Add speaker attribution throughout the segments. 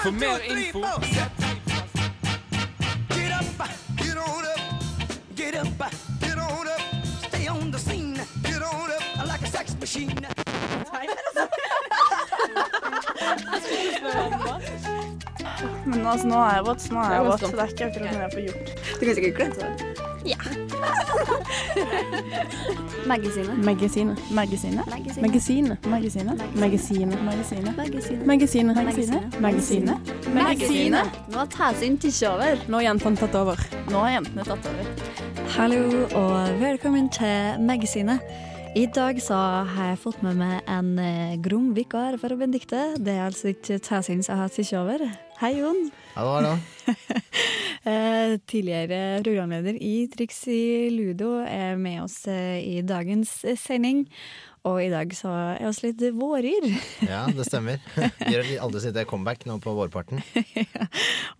Speaker 1: For mer info
Speaker 2: Get up, get on up, get up, get on up, stay on the scene, get on up like a sex machine.
Speaker 3: Men altså, nå er jeg våt, så nå er jeg våt. Så det er ikke akkurat noe jeg får gjort.
Speaker 4: Du kan sikkert klemme deg. Magasinet.
Speaker 3: Magasinet. Magasinet.
Speaker 4: Magasinet.
Speaker 3: Magasinet. Magasinet. Magasinet.
Speaker 4: Magasinet.
Speaker 3: Magasinet. Magasinet.
Speaker 4: Nå har Tæsyn tatt over.
Speaker 3: Nå har jentene tatt over. Nå har jentene tatt over.
Speaker 4: Hallo og velkommen til Magasinet. I dag så har jeg fått med meg en eh, grom vikar for Benedicte. Det er altså ikke Tæsins jeg har tatt over. Hei, Jon.
Speaker 5: Hallo, hallo.
Speaker 4: Eh, tidligere programleder i Triks i Ludo er med oss eh, i dagens sending. Og i dag så er oss litt vårer.
Speaker 5: Ja, det stemmer. Vi gjør aldri sitt comeback nå på vårparten.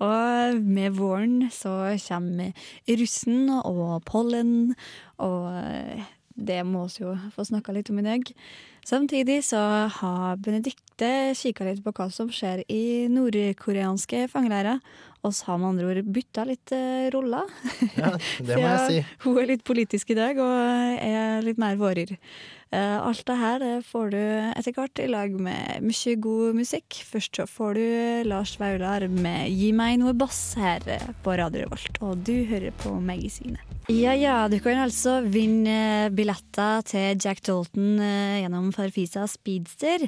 Speaker 4: Og med våren så kommer russen og pollen, og det må vi jo få snakka litt om i dag. Samtidig så har Benedicte kikka litt på hva som skjer i nordkoreanske fangeleirer. Og så har med andre ord bytta litt eh, roller.
Speaker 5: Ja, det må jeg si.
Speaker 4: Hun er litt politisk i dag og er litt mer vårer. Eh, alt det her det får du etter hvert i lag med mye god musikk. Først så får du Lars Vaular med 'Gi meg noe bass' her på Radio Revolt, og du hører på Magasinet. Ja ja, du kan altså vinne billetter til Jack Dalton eh, gjennom Farfisa Speedster.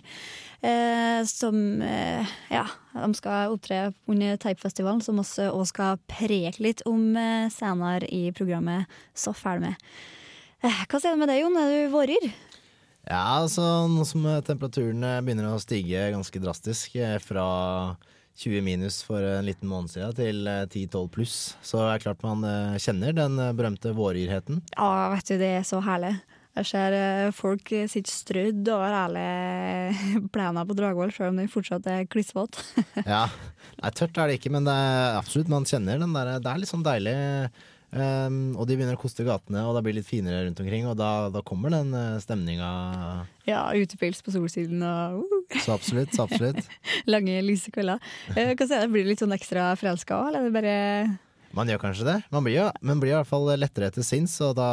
Speaker 4: Eh, som eh, ja, de skal opptre under Teipfestivalen, som også, skal preke litt om senere i programmet. Så fæl med. Hva sier du med deg, Jon? Er du vårer?
Speaker 5: Ja, altså nå som temperaturene begynner å stige ganske drastisk fra 20 minus for en liten måned siden til eh, 10-12 pluss, så er det klart man eh, kjenner den eh, berømte våryrheten.
Speaker 4: Ja, vet du, det er så herlig. Jeg ser eh, folk sitter strødd over hele plena på Dragvoll, selv om den fortsatt er klissvåt.
Speaker 5: Ja, Nei, tørt er det ikke, men det er absolutt man kjenner den der Det er litt sånn deilig. Um, og de begynner å koste gatene, og det blir litt finere rundt omkring. Og da, da kommer den uh, stemninga.
Speaker 4: Ja, utepils på solsiden og uh,
Speaker 5: Så absolutt, så absolutt.
Speaker 4: lange, lyse kvelder. Eh, Hva sier du, Blir du litt sånn ekstra forelska òg, eller er det bare
Speaker 5: Man gjør kanskje det. Man blir, jo, men blir i hvert fall lettere til sinns, og da,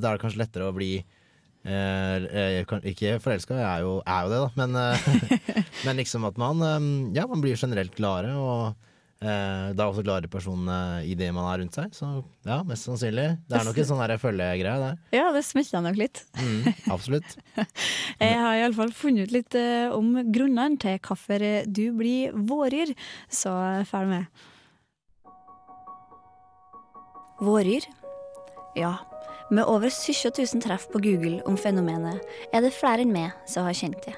Speaker 5: da er det kanskje lettere å bli eh, eh, kan- Ikke forelska, jeg er jo, er jo det, da, men, eh, men liksom at man eh, Ja, man blir generelt gladere, og eh, da også klarer personene i det man har rundt seg. Så ja, mest sannsynlig. Det er nok en sånn følgegreie der.
Speaker 4: Ja, det smitter nok litt.
Speaker 5: Mm, absolutt.
Speaker 4: Jeg har iallfall funnet ut litt eh, om grunnene til hvorfor du blir vårer, så følg med. Vårer? Ja. Med over 70 000 treff på Google om fenomenet, er det flere enn meg som har kjent det.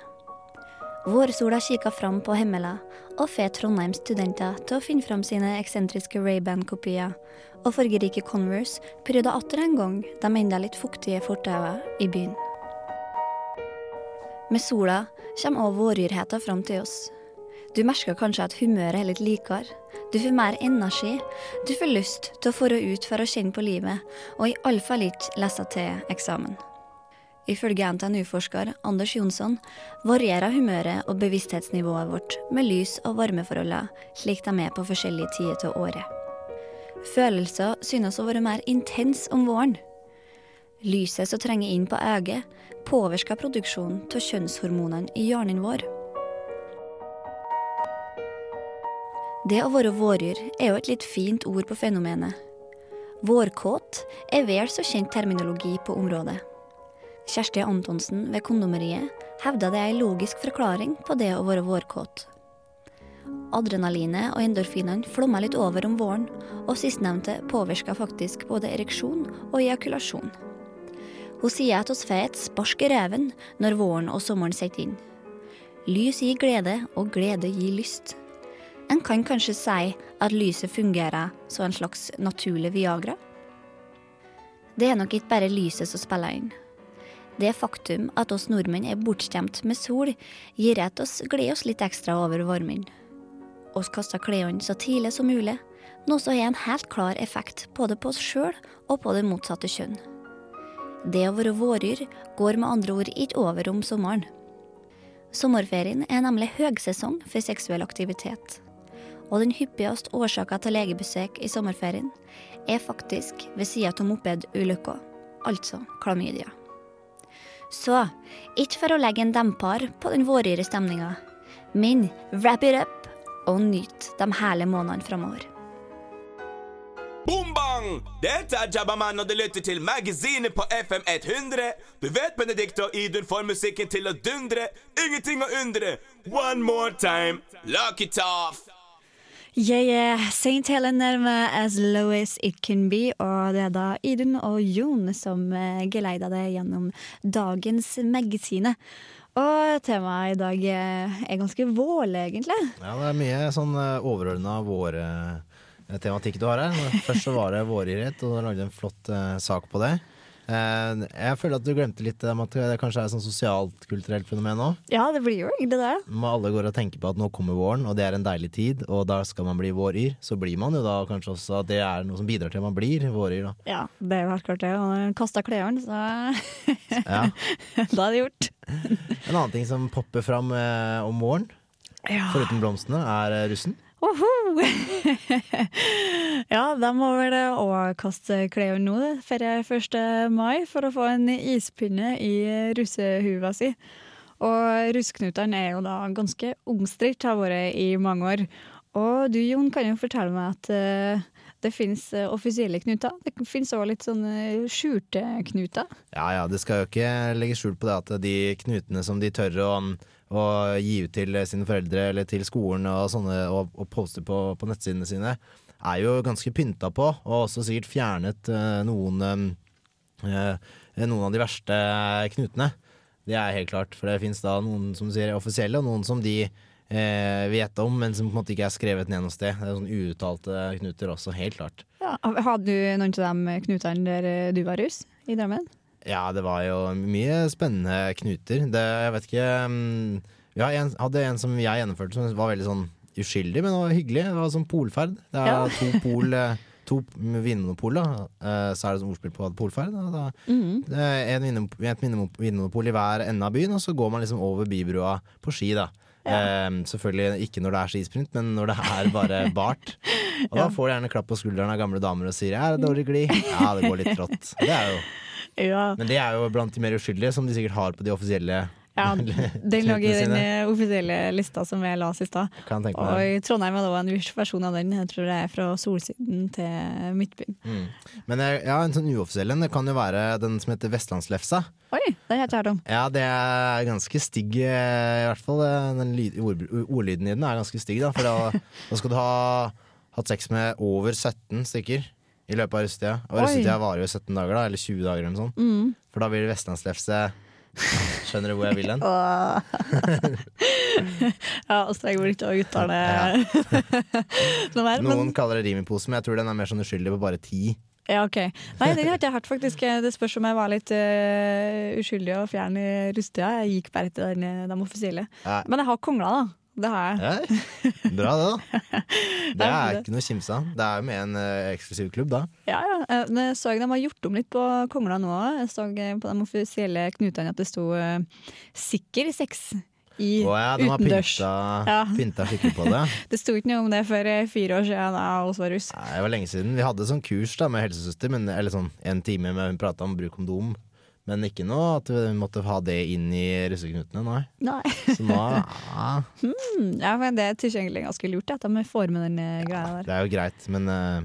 Speaker 4: Vårsola kikker fram på himmelen og får Trondheims studenter til å finne fram sine eksentriske Ray-Ban-kopier, og fargerike Converse prydde atter en gang de enda litt fuktige fortauene i byen. Med sola kommer også våryrheten fram til oss. Du merker kanskje at humøret er litt likere. Du får mer energi. Du får lyst til å dra ut for å kjenne på livet, og i alle fall ikke lese til eksamen. Ifølge NTNU-forsker Anders Jonsson varierer humøret og bevissthetsnivået vårt med lys- og varmeforholdene, slik de er på forskjellige tider av året. Følelser synes å være mer intense om våren. Lyset som trenger inn på øyet, påvirker produksjonen av kjønnshormonene i hjernen vår. Det å være våryr er jo et litt fint ord på fenomenet. Vårkåt er vel så kjent terminologi på området. Kjersti Antonsen ved Kondomeriet hevder det er en logisk forklaring på det å være vårkåt. Adrenalinet og endorfinene flommer litt over om våren, og sistnevnte påvirker faktisk både ereksjon og ejakulasjon. Hun sier at oss får et spark i reven når våren og sommeren setter inn. Lys gir glede, og glede gir lyst. En kan kanskje si at lyset fungerer som en slags naturlig Viagra? Det er nok ikke bare lyset som spiller inn. Det faktum at oss nordmenn er bortstemt med sol, gir at oss gleder oss litt ekstra over varmen. Oss kaster klærne så tidlig som mulig, noe som har en helt klar effekt både på oss sjøl og på det motsatte kjønn. Det å være våryr går med andre ord ikke over om sommeren. Sommerferien er nemlig høgsesong for seksuell aktivitet. Og den hyppigste årsaka til legebesøk i sommerferien er faktisk ved sida av mopedulykka, altså klamydia. Så ikke for å legge en demper på den vårige stemninga, men wrap it up og nyt de hele månedene framover.
Speaker 1: Boom bang! Dette er Jabbaman, og du lytter til Magasinet på FM 100. Du vet Benedicte og Idun får musikken til å dundre. Ingenting å undre. One more time. Lock it off.
Speaker 4: er. St. Helen nærmer as low as it can be. Og det er da Idun og Jon som geleida deg gjennom dagens magasine. Og temaet i dag eh, er ganske vårlig, egentlig.
Speaker 5: Ja, det er mye sånn overordna vårtematikk du har her. Først så var det vårirhet, og du lagde en flott sak på det. Uh, jeg føler at du glemte litt om at det kanskje er et sånn sosialt, kulturelt fenomen òg.
Speaker 4: Ja, det blir jo egentlig det.
Speaker 5: Når alle går og tenker på at nå kommer våren, og det er en deilig tid, og da skal man bli våryr, så blir man jo da kanskje også at det er noe som bidrar til at man blir våryr, da.
Speaker 4: Ja, det er jo helt klart det. Og kasta klærne, så
Speaker 5: ja.
Speaker 4: da er det gjort.
Speaker 5: en annen ting som popper fram uh, om våren, ja. foruten blomstene, er russen.
Speaker 4: ja, de må vel òg kaste klærne nå før 1. mai for å få en ispinne i russehuva si. Og russeknutene er jo da ganske omstridt, har vært i mange år. Og du Jon kan jo fortelle meg at uh, det finnes offisielle knuter. Det finnes òg litt sånne skjulte knuter.
Speaker 5: Ja ja, det skal jo ikke legge skjul på det at de knutene som de tør å og gi ut til sine foreldre eller til skolen og, sånne, og, og poste på, på, nettsidene sine, er jo ganske pynta på, og også sikkert fjernet uh, noen, uh, noen av de verste knutene. Det er helt klart, for det fins da noen som sier offisielle, og noen som de uh, vet om, men som på en måte ikke er skrevet ned noe sted. Det er sånn uuttalte knuter også, helt klart.
Speaker 4: Ja, hadde du noen av de knutene der du var russ i Drammen?
Speaker 5: Ja, det var jo mye spennende knuter. Det, jeg vet ikke um, Vi hadde en som jeg gjennomførte som var veldig sånn uskyldig, men det var hyggelig. Det var sånn polferd. Det er ja. to pol eh, to vinmonopol, da. Uh, så er det som ordspill på polferd. Da. Mm. Det en et vinmonopol i hver ende av byen, og så går man liksom over bybrua på ski, da. Ja. Um, selvfølgelig ikke når det er skisprint, men når det er bare bart. Og da får du gjerne klapp på skulderen av gamle damer og sier 'er det dårlig glid'? Ja, det går litt trått. Det er jo ja. Men det er jo blant de mer uskyldige, som de sikkert har på de offisielle
Speaker 4: ja, den lå i den eh, offisielle lista som jeg la i stad. Og Trondheim det òg en versjon av den. Jeg tror det er fra solsiden til Midtbyen. Mm.
Speaker 5: Men eh, ja, en sånn uoffisiell en kan jo være den som heter Vestlandslefsa.
Speaker 4: Oi, det har jeg hørt om.
Speaker 5: Ja, det er ganske stygg, eh, i hvert fall. Den ord, ordlyden i den er ganske stygg, da. For da, da skal du ha hatt sex med over 17 stykker i løpet av russetida. Og russetida varer jo 17 dager, da, eller 20 dager eller noe sånt. Mm. For da blir det vestlandslefse. Skjønner du hvor jeg vil hen?
Speaker 4: ja, og streng blir ikke å uttale
Speaker 5: noe mer. Noen men... kaller det rimipose, men jeg tror den er mer sånn uskyldig på bare ti.
Speaker 4: Ja, ok. Nei, den har jeg hørt, faktisk. Det spørs om jeg var litt uh, uskyldig og fjern i russetida. Jeg gikk bare etter den, de offisielle. Ja. Men jeg har kongla, da. Det har jeg.
Speaker 5: Ja, bra det, da. Det er ikke noe å kimse av. Det er jo med en uh, eksklusiv klubb, da.
Speaker 4: Ja, ja. Jeg så de har gjort om litt på Kongla nå. Jeg så eh, på de offisielle knutene at det sto 'sikker sex' i
Speaker 5: oh, ja, de utendørs. har pynta, ja. pynta skikkelig på det.
Speaker 4: det sto ikke noe om det for fire år siden jeg også var russ.
Speaker 5: Nei, det var lenge siden. Vi hadde sånn kurs da med helsesøster, men, eller sånn en time med hun prata om bruk kondom. Men ikke noe at vi måtte ha det inn i russeknutene, nei.
Speaker 4: nei.
Speaker 5: Så nå ja.
Speaker 4: mm, ja, men det er egentlig ganske lurt at de får med den eh, greia der.
Speaker 5: Det er jo greit, men uh,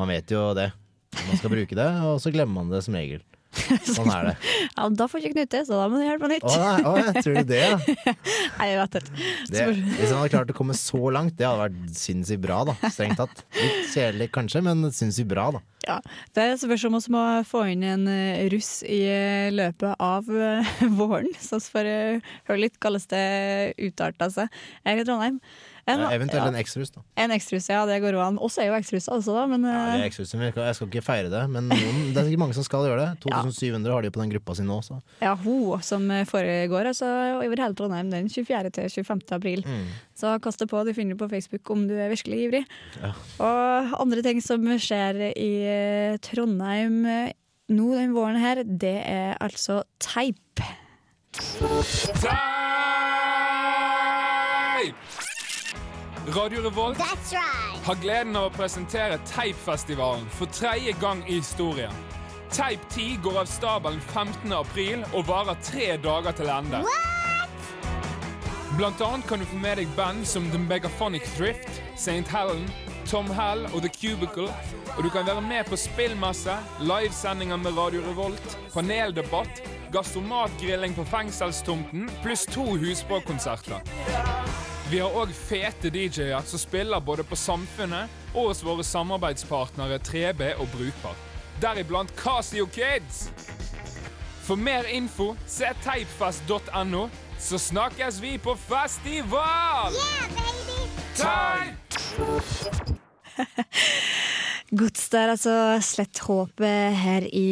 Speaker 5: man vet jo det. Man skal bruke det, og så glemmer man det som regel. Sånn er det.
Speaker 4: Ja, Da får ikke Knute, så da må du gjøre det på nytt.
Speaker 5: Å, nei, å, jeg tror du det, ja.
Speaker 4: nei, jeg vet
Speaker 5: det. det. Hvis han hadde klart å komme så langt, det hadde vært sinnssykt bra, da. Strengt tatt. Litt kjedelig kanskje, men sinnssykt bra, da.
Speaker 4: Ja, Det spørs om vi må få inn en eh, russ i eh, løpet av eh, våren, så vi får høre litt hvordan det utarta seg her i Trondheim.
Speaker 5: En, ja, eventuelt ja. en ekstrus, da.
Speaker 4: En ekstrus, ja. Det går an. Oss er jo ekstrus, altså, da. Men,
Speaker 5: ja, det er eh, ekstrus, jeg, skal, ikke feire det, men noen, det er sikkert mange som skal gjøre det. 2700 har de på den gruppa si nå. Så.
Speaker 4: Ja, hun som foregår altså, over hele Trondheim den 24. til 25. april. Mm. Så kast det på, du finner det på Facebook om du er virkelig ivrig. Ja. Og andre ting som skjer i eh, Trondheim eh, nå den våren her, det er altså teip. Teip!
Speaker 6: Radio Revolt
Speaker 7: right.
Speaker 6: har gleden av å presentere Teipfestivalen for tredje gang i historien. Teip 10 går av stabelen 15. april og varer tre dager til ende. Blant annet kan du få med deg band som The Megaphonic Thrift, St. Helen, Tom Hell og The Cubicle. Og du kan være med på spillmasse, livesendinger med Radio Revolt, paneldebatt, gastromatgrilling på fengselstomten, pluss to husbråkonserter. Vi har òg fete DJ-er som spiller både på Samfunnet og hos våre samarbeidspartnere 3B og Brukbar. Deriblant Casio Kids. For mer info, se teipfest.no, så snakkes vi på festival!
Speaker 7: Yeah, baby.
Speaker 6: Teip!
Speaker 4: Gods der, altså. Slett håpet her i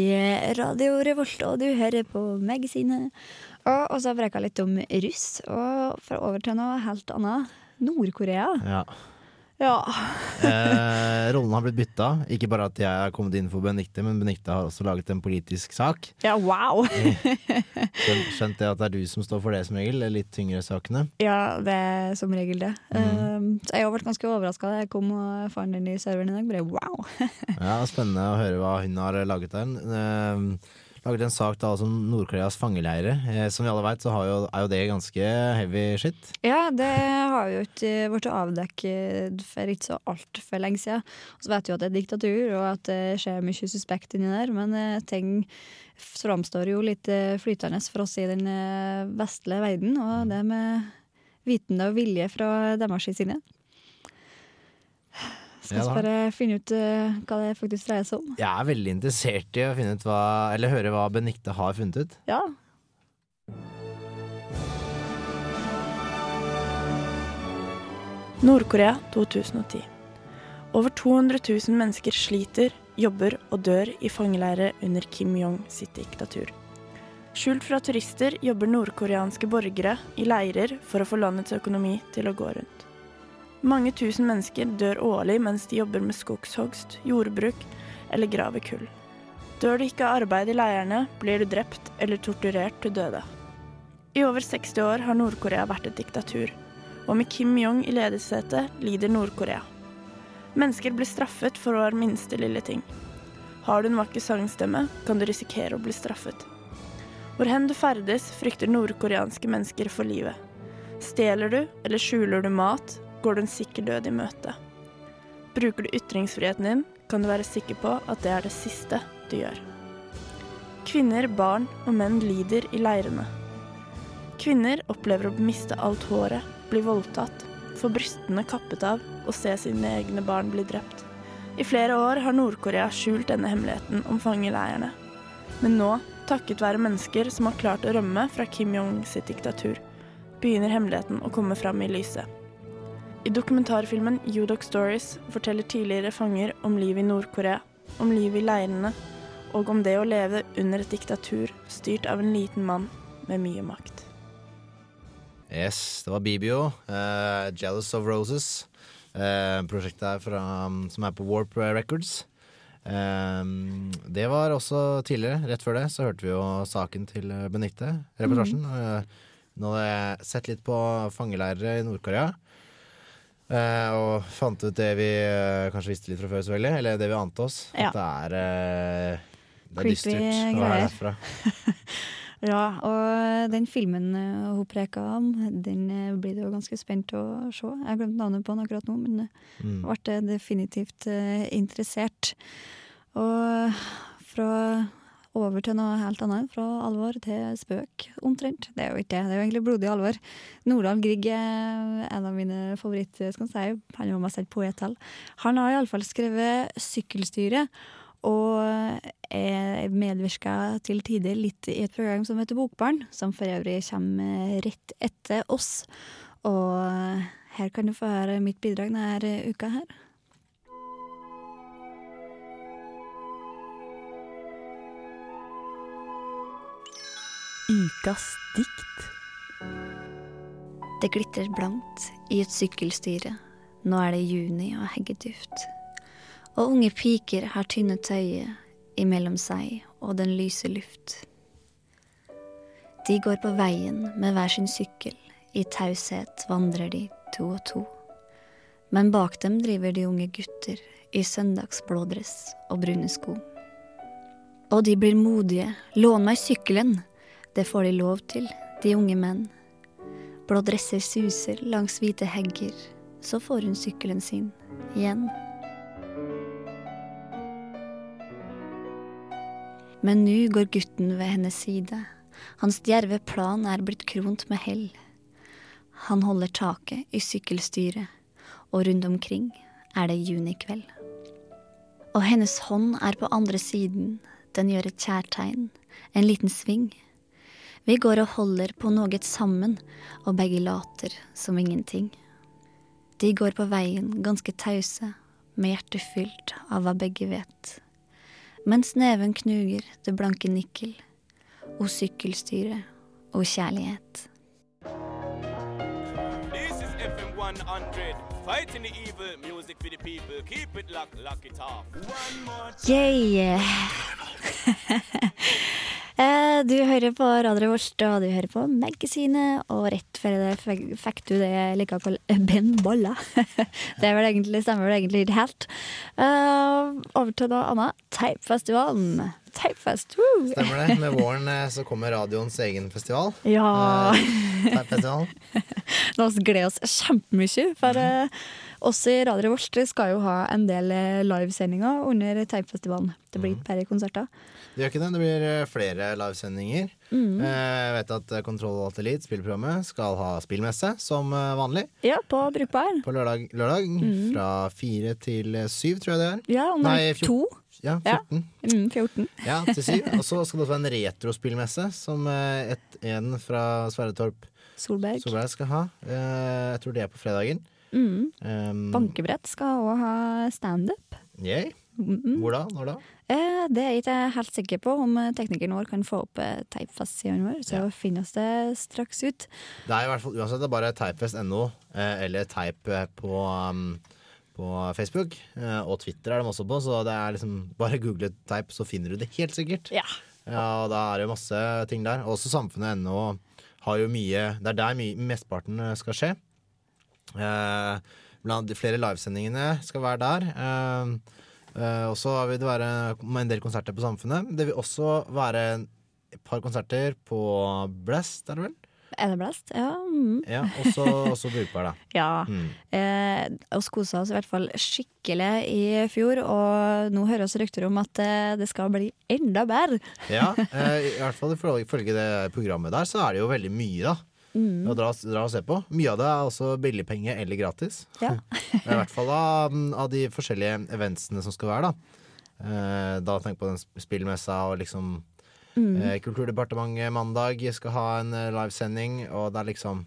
Speaker 4: Radio Revolt, og du hører på magasinet. Og og så jeg preka litt om russ, og fra over til noe helt annet. Nord-Korea.
Speaker 5: Ja.
Speaker 4: Ja.
Speaker 5: Eh, rollen har blitt bytta. Ikke bare at jeg har kommet inn for Benedicte, men Benedicte har også laget en politisk sak.
Speaker 4: ja, wow!
Speaker 5: Skjønt, skjønt det at det er du som står for det som regel, de litt tyngre sakene.
Speaker 4: Ja, det er som regel det.
Speaker 5: Mm.
Speaker 4: Eh, så jeg har vært ganske overraska da jeg kom og fant den i serveren i dag. Bare wow!
Speaker 5: Ja, Spennende å høre hva hun har laget der. Eh, laget en sak da altså om Nord-Koreas fangeleire. Eh, som vi alle veit, så jo, er jo det ganske heavy shit.
Speaker 4: Ja, det har jo ikke blitt avdekket for ikke så altfor lenge siden. Og så vet vi jo at det er diktatur, og at det skjer mye suspekt inni der, men eh, ting framstår jo litt eh, flytende for oss i den eh, vestlige verden, og det med vitende og vilje fra deres side. Skal
Speaker 5: Ja
Speaker 4: bare finne ut uh, hva det faktisk dreier seg om?
Speaker 5: Jeg er veldig interessert i å finne ut hva, eller høre hva Benikte har funnet ut.
Speaker 4: Ja.
Speaker 3: Nord-Korea 2010. Over 200 000 mennesker sliter, jobber og dør i fangeleirer under Kim Jong sitt diktatur. Skjult fra turister jobber nordkoreanske borgere i leirer for å få landets økonomi til å gå rundt. Mange tusen mennesker dør årlig mens de jobber med skogshogst, jordbruk eller graver kull. Dør du ikke av arbeid i leirene, blir du drept eller torturert til døde. I over 60 år har Nord-Korea vært et diktatur, og med Kim Jong i ledersetet lider Nord-Korea. Mennesker blir straffet for hver minste lille ting. Har du en vakker sangstemme, kan du risikere å bli straffet. Hvor hen du ferdes, frykter nordkoreanske mennesker for livet. Stjeler du eller skjuler du mat, går du en sikker død i møte. Bruker du ytringsfriheten din, kan du være sikker på at det er det siste du gjør. Kvinner, barn og menn lider i leirene. Kvinner opplever å miste alt håret, bli voldtatt, få brystene kappet av og se sine egne barn bli drept. I flere år har Nord-Korea skjult denne hemmeligheten om fangeleirene. Men nå, takket være mennesker som har klart å rømme fra Kim Jong sitt diktatur, begynner hemmeligheten å komme fram i lyset. I dokumentarfilmen Udok Stories forteller tidligere fanger om livet i Nord-Korea, om livet i leirene, og om det å leve under et diktatur styrt av en liten mann med mye makt.
Speaker 5: Yes, det var Bibio. Uh, 'Jealous of Roses'. Uh, prosjektet her fra, som er på Warp Records. Um, det var også tidligere. Rett før det så hørte vi jo saken til Benitte, Benedicte, reportasjen. Uh, nå hadde jeg sett litt på fangeleirer i Nord-Korea. Eh, og fant ut det vi eh, kanskje visste litt fra før, selvfølgelig. Eller det vi ante oss.
Speaker 4: Ja.
Speaker 5: At det er, eh, det er
Speaker 4: dystert
Speaker 5: dystert å være
Speaker 4: herfra
Speaker 5: derfra.
Speaker 4: Ja, og den filmen hun preka om, den blir det jo ganske spent å se. Jeg har glemt navnet på den akkurat nå, men
Speaker 5: Mm.
Speaker 4: ble definitivt interessert. Og fra over til noe helt annet, fra alvor til spøk, omtrent. Det er jo ikke det, det er jo egentlig blodig alvor. Nordahl Grieg er en av mine favoritter, skal man si. Han er jo mest et poethall. Han har iallfall skrevet 'Sykkelstyret'. Og er medvirka til tider litt i et program som heter Bokbarn, som for øvrig kommer rett etter oss. Og her kan du få høre mitt bidrag denne uka her.
Speaker 3: Ukas dikt.
Speaker 4: Det glitrer blankt i et sykkelstyre. Nå er det juni og heggeduft. Og unge piker har tynne tøyer imellom seg og den lyse luft. De går på veien med hver sin sykkel. I taushet vandrer de to og to. Men bak dem driver de unge gutter i søndagsblå dress og brune sko. Og de blir modige. Lån meg sykkelen. Det får de lov til, de unge menn. Blå dresser suser langs hvite hegger. Så får hun sykkelen sin igjen. Men nå går gutten ved hennes side. Hans djerve plan er blitt kront med hell. Han holder taket i sykkelstyret, og rundt omkring er det junikveld. Og hennes hånd er på andre siden, den gjør et kjærtegn, en liten sving. Vi går og holder på noe sammen, og begge later som ingenting. De går på veien ganske tause, med hjertet fylt av hva begge vet. Mens neven knuger det blanke nikkel, og sykkelstyret og kjærlighet.
Speaker 1: This is FM 100. Fighting the evil, music for the people. Keep it locked, lock it off. One more
Speaker 4: Yay! Eh, Du hører på Radio Vårt, og du hører på Magasinet, og rett før det fikk du det jeg liker å kalle Ben Bolla. Det vel egentlig, stemmer vel egentlig helt. Eh, over til noe annet. Tapefestivalen. Tapefest, woo!
Speaker 5: Stemmer det. Med våren eh, så kommer radioens egen festival.
Speaker 4: Ja.
Speaker 5: Eh, Teipfestival.
Speaker 4: Nå gleder oss kjempemye, for eh, oss i Radio Vårt skal jo ha en del eh, livesendinger under Tapefestivalen. Det blir ikke bare konserter.
Speaker 5: Det gjør ikke det. Det blir eh, flere livesendinger.
Speaker 4: Mm.
Speaker 5: Eh, Jeg vet at Kontroll Alt Elite, spillprogrammet, skal ha spillmesse som vanlig
Speaker 4: Ja, på Brukbar.
Speaker 5: på lørdag, lørdag
Speaker 4: Mm.
Speaker 5: fra fire til syv, tror jeg det er.
Speaker 4: Ja, om
Speaker 5: Nei,
Speaker 4: to.
Speaker 5: Ja,
Speaker 4: Ja.
Speaker 5: 14.
Speaker 4: Mm, 14.
Speaker 5: Ja, til syv. Og så skal det også være en retrospillmesse som eh, et, en fra Sverre Torp
Speaker 4: Solberg.
Speaker 5: Solberg skal ha. Eh, Jeg tror det er på fredagen.
Speaker 4: Mm.
Speaker 5: Um,
Speaker 4: Bankebrett skal òg ha standup.
Speaker 5: yay.
Speaker 4: Mm.
Speaker 5: Hvor da? Når da?
Speaker 4: Eh, det er jeg ikke helt sikker på om teknikeren vår kan få opp eh, Teipfest i vår, så
Speaker 5: Ja.
Speaker 4: finnes det straks ut.
Speaker 5: Det er i hvert fall uansett det er bare teipfest.no eh, eller teip eh, på, um, på Facebook. Eh, og Twitter er de også på, så det er liksom bare google teip, så finner du det helt sikkert.
Speaker 4: Ja.
Speaker 5: Ja, og da er det jo masse ting der. Også samfunnet.no har jo mye Det er der mye, mesteparten eh, skal skje. Eh, blant de flere livesendingene skal være der. Eh, eh, og så vil det være en del konserter på Samfunnet. Det vil også være et par konserter på Blast, er det vel?
Speaker 4: Er det blest? Ja. Mm.
Speaker 5: Ja, og så også Brukbar, da.
Speaker 4: ja.
Speaker 5: Mm.
Speaker 4: Eh, oss kosa oss i hvert fall skikkelig i fjor, og nå hører oss rykter om at eh, det skal bli enda bedre.
Speaker 5: Ja, eh, i hvert fall ifølge det programmet der, så er det jo veldig mye, da.
Speaker 4: Mm.
Speaker 5: Å dra, dra og se på. Mye av det er også billigpenge eller gratis.
Speaker 4: Ja.
Speaker 5: I hvert fall av, av de forskjellige eventsene som skal være, da. Eh, da tenk på den spillmessa og liksom
Speaker 4: Mm.
Speaker 5: eh, Kulturdepartementet mandag skal ha en eh, livesending, og det er liksom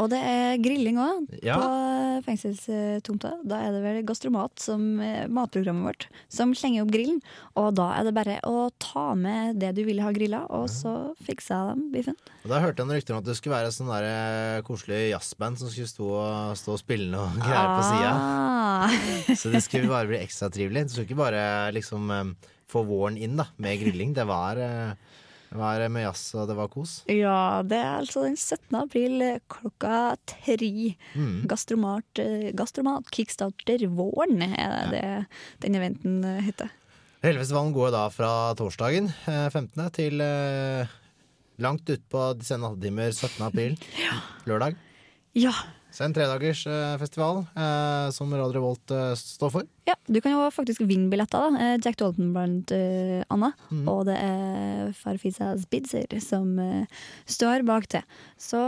Speaker 4: Og det er grilling òg,
Speaker 5: Ja.
Speaker 4: på fengselstomta. Da er det vel Gastromat, som eh, matprogrammet vårt, som slenger opp grillen. Og da er det bare å ta med det du ville ha grilla, og så fikser jeg dem biffen.
Speaker 5: Og Da hørte jeg noen rykter om at det skulle være sånn der eh, koselig jazzband som skulle stå stå og spille noe greier på sida.
Speaker 4: Ah.
Speaker 5: Så det skulle bare bli ekstra trivelig. Du skulle ikke bare liksom eh, få våren inn da med grilling. Det var, eh, det var med jazz, og det var kos.
Speaker 4: Ja, det er altså den 17. april eh, klokka tre.
Speaker 5: Mm.
Speaker 4: Gastromat, eh, Gastromat Kickstarter våren er det den eventen eh, heter.
Speaker 5: Helvesfestivalen går da fra torsdagen eh, 15. til eh, langt utpå de sene nattetimer 17. april. ja. Lørdag.
Speaker 4: Ja.
Speaker 5: Så en tredagersfestival eh, festival eh, som Radio Revolt eh, står for.
Speaker 4: ja, du kan jo faktisk vinne billetter. da. Eh, Jack Dalton blant uh, annet.
Speaker 5: Mm.
Speaker 4: Og det er Farfisa Spitzer som uh, står bak det. Så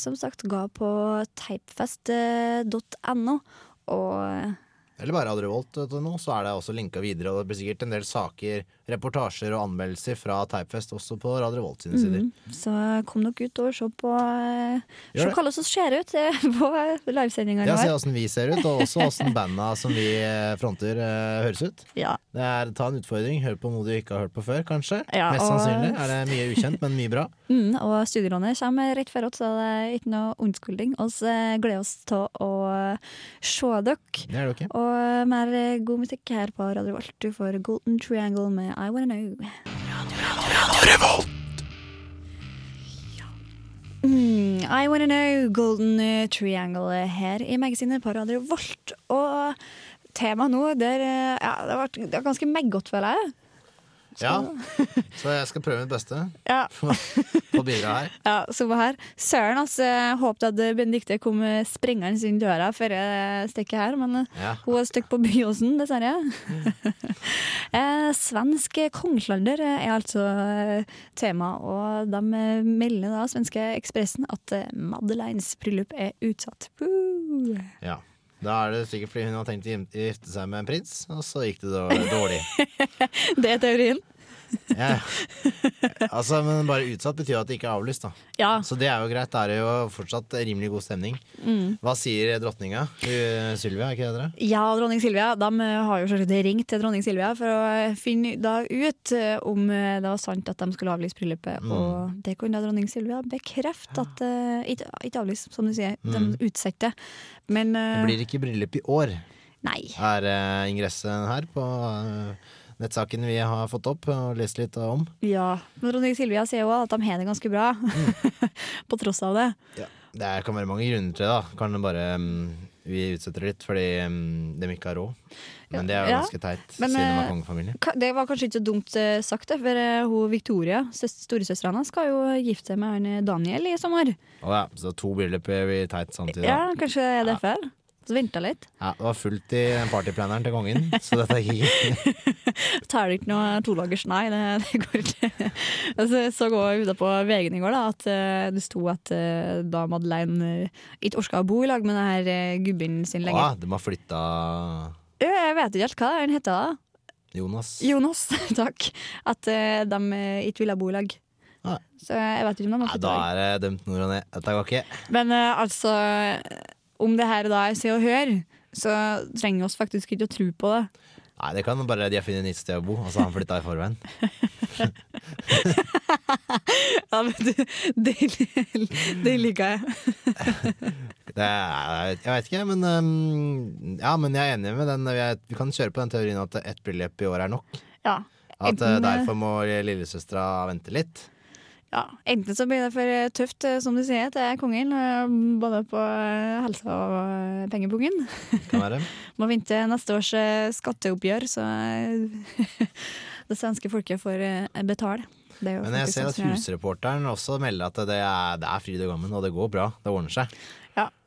Speaker 4: som sagt, ga på teipfest.no. Og
Speaker 5: Eller bare Revolt vet du, så er det også linka videre. Og det blir sikkert en del saker, reportasjer og anmeldelser fra Typefest også på Radio Revolt sine sider.
Speaker 4: mm, så kom nok ut og se på eh, Se hvordan vi ser ut eh, på livesendingene
Speaker 5: Ja, Se
Speaker 4: våre.
Speaker 5: åssen vi ser ut, og også åssen banda som vi eh, fronter, høres ut.
Speaker 4: Ja.
Speaker 5: Det er Ta en utfordring. Hør på noe du ikke har hørt på før, kanskje.
Speaker 4: Ja,
Speaker 5: Mest
Speaker 4: og-
Speaker 5: sannsynlig er det mye ukjent, men mye bra.
Speaker 4: Mm, og studielånet kommer rett før oss, så det er ikke noe unnskyldning. Vi gleder oss til å se dere.
Speaker 5: Det er det okay.
Speaker 4: Og mer eh, god musikk her på Radio Revolt. Du får Golden Triangle med I Wanna Know. Ja. Mm, I Wanna Know, Golden eh, Triangle eh, her i magasinet på Radio Volt. Og temaet nå, er, eh, ja, det, vært, det er ganske meggot, føler jeg.
Speaker 5: Ja, så jeg skal prøve mitt beste
Speaker 4: Ja,
Speaker 5: på å bidra her.
Speaker 4: ja så var her. Søren, altså. Håpet at Benedicte kom sprengende inn døra før jeg stikker her, men eh,
Speaker 5: Ja.
Speaker 4: hun er stuck på Byåsen, dessverre. eh, svensk kongeslalder er altså eh, tema, og de eh, melder da, svenske Ekspressen, at Madeleines bryllup er utsatt. Woo!
Speaker 5: Ja. Da er det sikkert fordi hun har tenkt å gifte seg med en prins, og så gikk det dårlig.
Speaker 4: Det er teorien.
Speaker 5: Ja. Altså, men bare utsatt betyr at det ikke er avlyst, da.
Speaker 4: Ja.
Speaker 5: Så det er jo greit. Da er det jo fortsatt rimelig god stemning.
Speaker 4: Mm.
Speaker 5: Hva sier dronninga? Sylvia, er ikke det dere?
Speaker 4: Ja, dronning Sylvia. de eh, har jo selvsagt ringt til dronning Sylvia for å eh, finne da ut eh, om eh, det var sant at de skulle avlyse bryllupet.
Speaker 5: Mm.
Speaker 4: Og det kunne da dronning Sylvia bekrefte at uh, ikke, ikke avlyse, som du sier.
Speaker 5: Mm.
Speaker 4: De utsetter. Men uh,
Speaker 5: Det blir ikke bryllup i år,
Speaker 4: nei.
Speaker 5: er uh, ingressen her på eh, nettsaken vi har fått opp og lest litt om.
Speaker 4: Ja, men Ronny Silvia sier jo at de har det ganske bra, på tross av det.
Speaker 5: Det er- kan være mange grunner til det. da Kan det bare mm, Vi utsetter det litt fordi mm, de ikke har råd. Men det er jo
Speaker 4: Ja.
Speaker 5: ganske teit,
Speaker 4: Men,
Speaker 5: siden de
Speaker 4: eh,
Speaker 5: var kongefamilie.
Speaker 4: Det var kanskje ikke så dumt eh, sagt, det, for eh, hun Victoria, søs- storesøstera hennes, skal jo gifte seg med eh, Daniel i sommer.
Speaker 5: Å ja, så to bryllup blir teit samtidig.
Speaker 4: Ja,
Speaker 5: kanskje
Speaker 4: kanskje det er derfor. Så venta litt.
Speaker 5: Ja, det var fullt i partyplaneren til kongen, så dette gikk ikke.
Speaker 4: Tar det ikke noe tolagers, nei, det, det går ikke. altså, så går jeg ute på VG-en i går da, at eh, det sto at eh, da Madeleine eh, ikke orka å bo i lag med denne uh, gubben sin
Speaker 5: lenger.
Speaker 4: lenger.
Speaker 5: de har flytta
Speaker 4: Jeg vet ikke helt hva han heter da.
Speaker 5: Jonas.
Speaker 4: Jonas, takk. At de ikke ville bo i lag.
Speaker 5: Nei.
Speaker 4: Så jeg vet ikke om de har flytta.
Speaker 5: da er det dømt nord og ned. Dette går ikke.
Speaker 4: Men altså, om det her da er Se og Hør, så trenger vi oss faktisk ikke å tro på det.
Speaker 5: Nei, det kan bare de har funnet nytt sted å bo, og så har han flytta i forveien.
Speaker 4: Ja, men det, det, det liker jeg.
Speaker 5: Det er, jeg vet ikke, men um, Ja, men jeg er enig med den. Vi, kan kjøre på den teorien at ett bryllup i år er nok.
Speaker 4: Ja.
Speaker 5: At
Speaker 4: Enten, eh,
Speaker 5: derfor må lillesøstera vente litt.
Speaker 4: Ja, Enten så blir det for tøft, eh, som du sier, til kongen, eh, både på helse helsa og eh, pengepungen.
Speaker 5: Kan være.
Speaker 4: Må vente neste års eh, skatteoppgjør, så eh, det svenske folket får eh, betale.
Speaker 5: Men jeg ser
Speaker 4: sånn
Speaker 5: at husreporteren også melder at det er, det er fryd og gammen, og det går bra. Det ordner seg.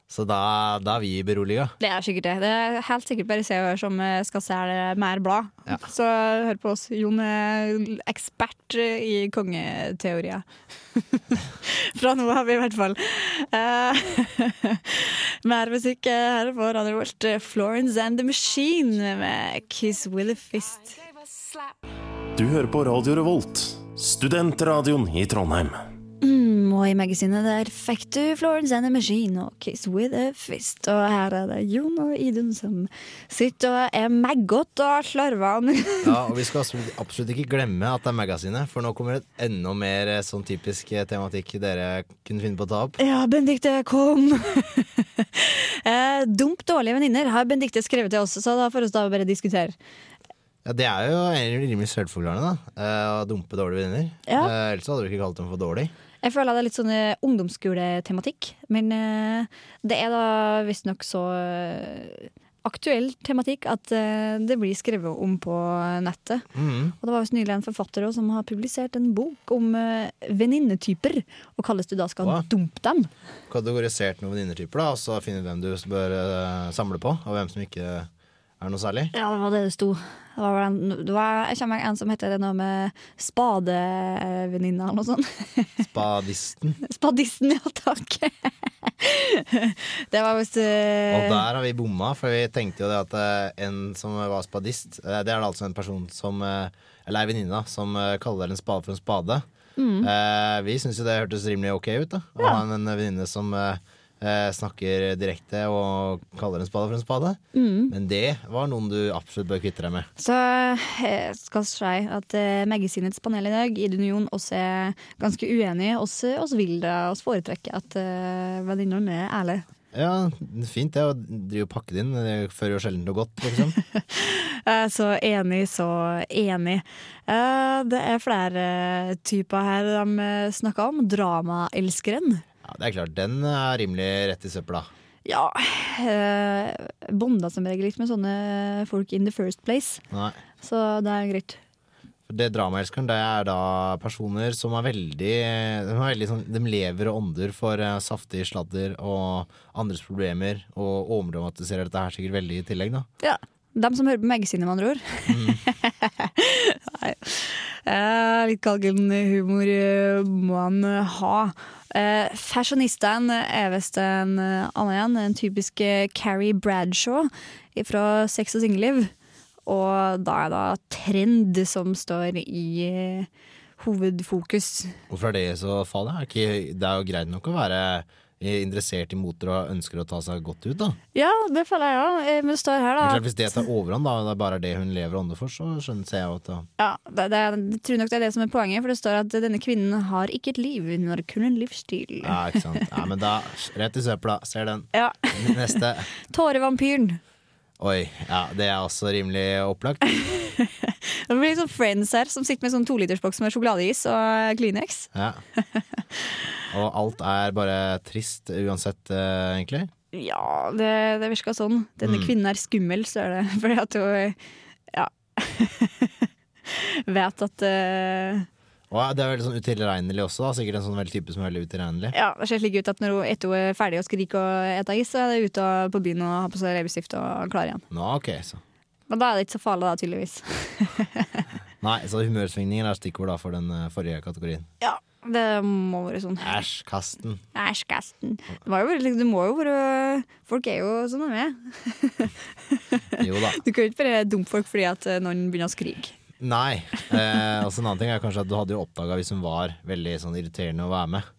Speaker 5: Så da, da er vi beroliga.
Speaker 4: Det er sikkert det. Det er helt sikkert bare Se og Hør som eh, skal selge mer blad.
Speaker 5: Ja.
Speaker 4: Så hør på oss. Jon er ekspert i kongeteorier. Fra nå har vi i hvert fall. Eh, mer musikk eh, her på Radio Volt. Florence and the Machine med 'Kiss with a Fist'.
Speaker 7: Du hører på Radio Revolt, studentradioen i Trondheim.
Speaker 4: Mm, og i magasinet der fikk du Florence and the Machine og Kiss with a Fist. Og her er det Jon og Idun som sitter og er maggot og slarver.
Speaker 5: Ja, og vi skal absolutt, ikke glemme at det er magasinet, for nå kommer det enda mer eh, sånn typisk eh, tematikk dere kunne finne på å ta opp.
Speaker 4: Ja, Benedicte, kom! eh, dump dårlige venninner har Benedicte skrevet til oss, så da får vi da bare diskutere.
Speaker 5: Ja, Det er jo rimelig selvforklarende, da. eh, Å dumpe dårlige venner.
Speaker 4: Ja.
Speaker 5: Ellers hadde du ikke kalt dem for dårlig.
Speaker 4: Jeg føler det er litt sånn eh, ungdomsskoletematikk, men eh, det er da visstnok så eh, aktuell tematikk at det blir skrevet om på nettet.
Speaker 5: Mm.
Speaker 4: Og det var visst nylig en forfatter også som har publisert en bok om venninnetyper, og kalles du da skal
Speaker 5: Hva?
Speaker 4: dumpe dem.
Speaker 5: Kategorisert noen venninnetyper, da, og så finne hvem du bør samle på, og hvem som ikke er det noe særlig.
Speaker 4: Ja, det var det det sto. Det var, vel en, det var jeg kommer en som heter det noe med spadevenninne eller noe sånt.
Speaker 5: Spadisten.
Speaker 4: Spadisten, ja takk. det var visst uh...
Speaker 5: Og der har vi bomma, for vi tenkte jo det at eh, en som var spadist eh, Det er da altså en person som Eller ei venninne, som kaller en spade for en spade.
Speaker 4: Mm.
Speaker 5: Vi syns jo det hørtes rimelig ok ut, da. Å ha en venninne som eh, snakker direkte og kaller en spade for en spade.
Speaker 4: Mm.
Speaker 5: Men det var noen du absolutt bør kvitte deg med.
Speaker 4: Så jeg skal si at eh, magasinets panel i dag, i Union også er ganske uenige. Oss, oss vil det, oss foretrekker at eh, venninnene er ærlige.
Speaker 5: Ja, fint det å drive og pakke det inn. Det fører jo sjelden noe godt, liksom.
Speaker 4: Så enig, så enig. Eh, det er flere typer her de eh, snakker om. Dramaelskeren.
Speaker 5: Ja, det er klart, den er rimelig rett i søpla.
Speaker 4: Ja, eh, bonda som regel litt med sånne folk in the first place,
Speaker 5: Nei.
Speaker 4: så det er greit.
Speaker 5: Det Dramaelskeren det er da personer som er veldig, de, er veldig sånn, de lever og ånder for uh, saftig sladder og andres problemer, og overdramatiserer dette her sikkert veldig i tillegg, da.
Speaker 4: Ja, dem som hører på magasinet, med andre ord. Nei. Eh, litt galgenhumor eh, må han eh, ha. Eh, fashionisten er visst en eh, annen igjen. En typisk eh, Carrie Bradshaw fra Sex og singelliv. Og da er det trend som står i eh, hovedfokus.
Speaker 5: Hvorfor er det så farlig? Det er jo greit nok å være eh, interessert i moter og ønsker å ta seg godt ut, da.
Speaker 4: Ja, det føler jeg òg. Men det står her, da.
Speaker 5: klart, hvis det tar overhånd, da, det er bare det hun lever og ånder for, så skjønner ser jeg jo at da
Speaker 4: Ja, det, det, jeg tror nok det er det som er poenget, for det står at denne kvinnen har ikke et liv, hun har kun en livsstil.
Speaker 5: Ja, ikke sant. Ja, men da, rett i søpla. Ser den.
Speaker 4: Ja.
Speaker 5: Neste.
Speaker 4: Tårevampyren.
Speaker 5: Oi. Ja, det er også rimelig opplagt.
Speaker 4: Det blir sånn Friends her, som sitter med sånn tolitersboks med sjokoladeis og Kleenex.
Speaker 5: Ja. Og alt er bare trist uansett, eh, egentlig.
Speaker 4: Ja, det, det virker sånn. Denne
Speaker 5: Mm.
Speaker 4: kvinnen er skummel, så er det. Fordi at hun ja, vet at eh,
Speaker 5: Og det er veldig sånn utilregnelig også, da. Sikkert en sånn veldig type som er veldig utilregnelig.
Speaker 4: Ja, Det ser slik ut at når hun etter er ferdig å skrike og ete is, så er det ute på byen og har på seg leppestift og klar igjen.
Speaker 5: Nå, ok, så.
Speaker 4: Men da er det ikke så farlig, da, tydeligvis.
Speaker 5: Nei, så humørsvingninger er stikkord da for den eh, forrige kategorien.
Speaker 4: Ja, det må være sånn.
Speaker 5: Æsj, kasten.
Speaker 4: Æsj, kasten. Det, jo liksom- det må jo være Folk er jo sånn de er.
Speaker 5: Jo da.
Speaker 4: Du kan jo ikke bare dumpe folk fordi at eh, noen begynner å skrike.
Speaker 5: Nei. Eh, altså en annen ting er kanskje at du hadde jo oppdaga hvis hun var veldig sånn irriterende å være med,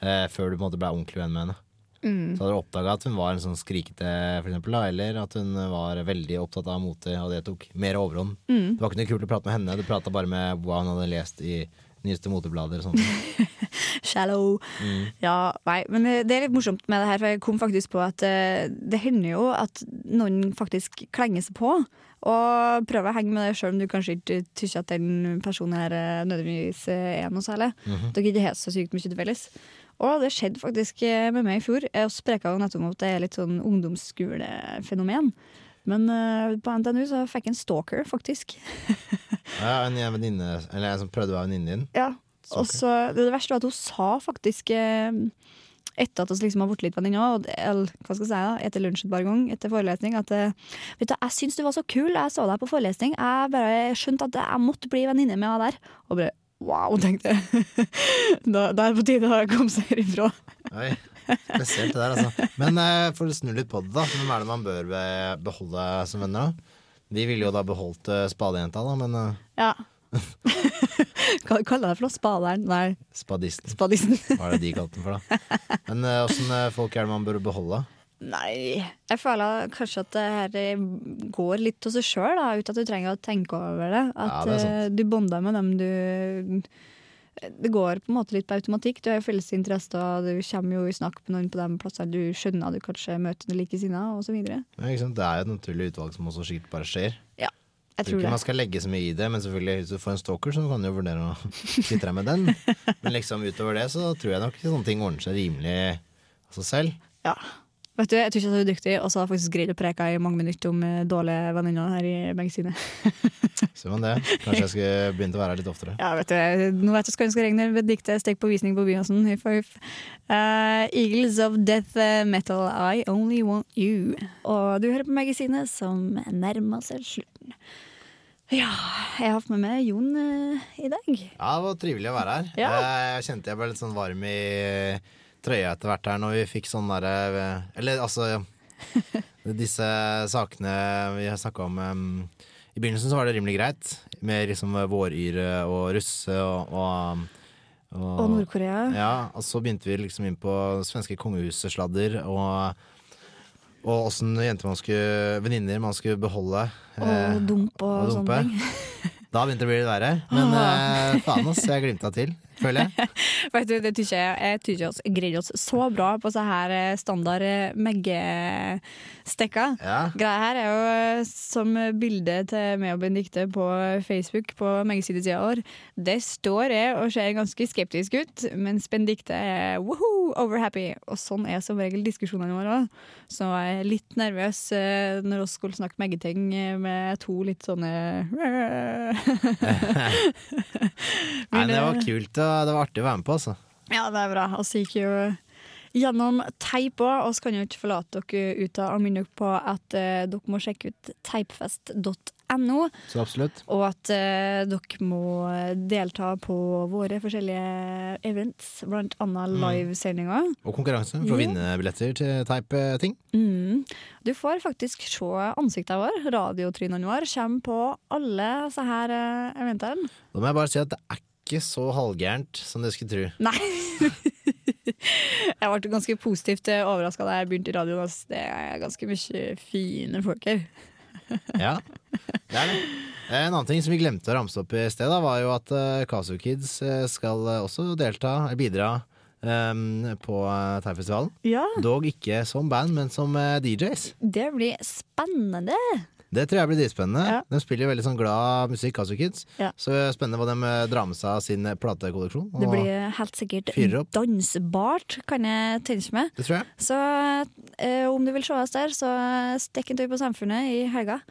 Speaker 5: eh, før du på en måte ble ordentlig venn med henne. Så hadde du oppdaga at hun var en sånn skrikete, for eksempel, da, eller at hun var veldig opptatt av mote, og det tok mer overhånd. Det var ikke noe kult å prate med henne, du prata bare med hva hun hadde lest i nyeste moteblader og sånt.
Speaker 4: Shallow. Ja, nei, men det er litt morsomt med det her, for jeg kom faktisk på at uh, det hender jo at noen faktisk klenger seg på. Og prøv å henge med deg sjøl om du kanskje ikke syns at den personen her nødvendigvis eh, er noe særlig. Dere ikke har så sykt mye til felles. Og det skjedde faktisk eh, med meg i fjor. Jeg spreka jo nettopp om at det er litt sånn ungdomsskolefenomen. Men uh, på NTNU så fikk jeg en stalker, faktisk.
Speaker 5: Ja, en en venninne, eller en som prøvde å være venninnen din.
Speaker 4: Ja, og så det, verste var at hun sa faktisk eh, etter at vi liksom har blitt litt venninner, eller hva skal jeg si da, etter lunsj et par ganger, etter forelesning, at eh, vet du, jeg syns du var så kul, jeg så deg på forelesning, jeg bare skjønte at jeg måtte bli venninne med deg der. Og bare wow, tenkte jeg. da, da er det på tide å komme seg herifra.
Speaker 5: Oi, spesielt det der, altså. Men eh, for å snu litt på det, da. Hvem er det man bør beholde som venner, da? Vi ville jo da beholdt uh, spadejenta, da, men uh,
Speaker 4: Ja. Hva kaller du det for noe? Spaderen? Nei,
Speaker 5: spadisten.
Speaker 4: spadisten.
Speaker 5: Hva er det de kalte den for, da? Men eh, åssen uh, folk er det man bør beholde?
Speaker 4: Nei, jeg føler kanskje at det her eh, går litt til seg sjøl, uten at du trenger å tenke over det. At
Speaker 5: Ja, det
Speaker 4: eh, du bonder med dem du Det går på en måte litt på automatikk. Du har jo felles interesser, og du kommer jo i snakk med noen på de plassene du skjønner at du kanskje møter likesinnede, osv.
Speaker 5: Ja? Det er jo et naturlig utvalg som også sikkert bare skjer.
Speaker 4: Ja, jeg
Speaker 5: tror
Speaker 4: tror
Speaker 5: ikke man skal legge så mye i det, men selvfølgelig hvis du får en stalker, så kan du jo vurdere å kvitte deg med den. Men liksom utover det så tror jeg nok sånne ting ordner seg rimelig av seg selv.
Speaker 4: Ja. Vet du, Jeg tror ikke jeg er er dyktig, og så har jeg faktisk greid å preke i mange minutter om eh, dårlige venninner her i magasinet.
Speaker 5: Ser man det? Kanskje jeg skulle begynt å være her litt oftere.
Speaker 4: Ja, vet du, nå vet du hva jeg skal regne med. diktet 'Stek på visning på Byåsen'. Huff huff. Eh, Eagles of Death Metal, I Only Want You. Og du hører på magasinet som nærmer seg slutten. Ja, jeg har hatt med meg Jon eh, i dag.
Speaker 5: Ja, det var trivelig å være her.
Speaker 4: Ja.
Speaker 5: Eh, Jeg kjente jeg ble litt sånn varm i trøya etter hvert her når vi fikk sånn derre Eller altså Disse sakene vi har snakka om em, I begynnelsen så var det rimelig greit, med liksom våryre og russe og, og,
Speaker 4: Og Nord-Korea.
Speaker 5: Ja, og så begynte vi liksom inn på svenske kongehuset-sladder og og åssen jenter man skulle venninner man skulle beholde. eh,
Speaker 4: Og dump og,
Speaker 5: og
Speaker 4: sånne ting.
Speaker 5: Da begynte det å bli litt verre. Men eh, faen, ass, jeg glimta til. Føler jeg.
Speaker 4: Vet du, det tykker jeg, jeg tykker oss greier oss så bra på så her eh, standard meggestekker.
Speaker 5: Ja.
Speaker 4: Greia her er jo eh, som bilde til meg og Benedicte på Facebook på meggesidesida vår. Det står jeg og ser ganske skeptisk ut, mens Benedicte er woohoo, overhappy. Og sånn er som regel diskusjonene våre òg. Så jeg er litt nervøs eh, når vi skulle snakke meggeting eh, med to litt sånne
Speaker 5: Nei, det var kult, og det var artig å være med på, altså.
Speaker 4: Ja, det er bra. Og så gikk jo gjennom teip òg, og så kan jo ikke forlate dere ut av å minne dere på at uh, dere må sjekke ut teipfest.no,
Speaker 5: Så absolutt.
Speaker 4: og at uh, dere må delta på våre forskjellige events, blant annet livesendinger.
Speaker 5: Og konkurranse for å vinne billetter til teip-ting.
Speaker 4: Mm. Du får faktisk se ansiktet våre. Radiotrynene våre kommer på alle disse her eh, eventene.
Speaker 5: Da må jeg bare si at det er ikke så halvgærent som du skulle tro.
Speaker 4: Nei. jeg ble ganske positivt overraska da jeg begynte i radioen. ass. Det er ganske mye fine folk her.
Speaker 5: Ja, det er det. Eh, En annen ting som vi glemte å ramse opp i sted, da, var jo at uh, Kasu Kids eh, skal eh, også delta, eller bidra, Um, på uh, Thaifestivalen.
Speaker 4: Ja,
Speaker 5: Dog ikke som band, men som uh, DJs.
Speaker 4: det blir spennende.
Speaker 5: Det tror jeg blir dritspennende.
Speaker 4: Ja.
Speaker 5: De spiller jo veldig sånn glad musikk, Kasu Kids.
Speaker 4: Ja.
Speaker 5: Så spennende hva de eh, drar med seg av sin eh, platekolleksjon.
Speaker 4: Det blir helt sikkert dansbart, kan jeg tenke meg.
Speaker 5: Det tror jeg.
Speaker 4: Så eh, om du vil se oss der, så stikk en tur på Samfunnet i helga.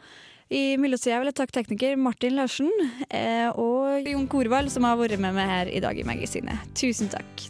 Speaker 4: I mellomtida vil jeg takke tekniker Martin Larsen eh, og Jon Korvald, som har vært med meg her i dag i magasinet. Tusen takk.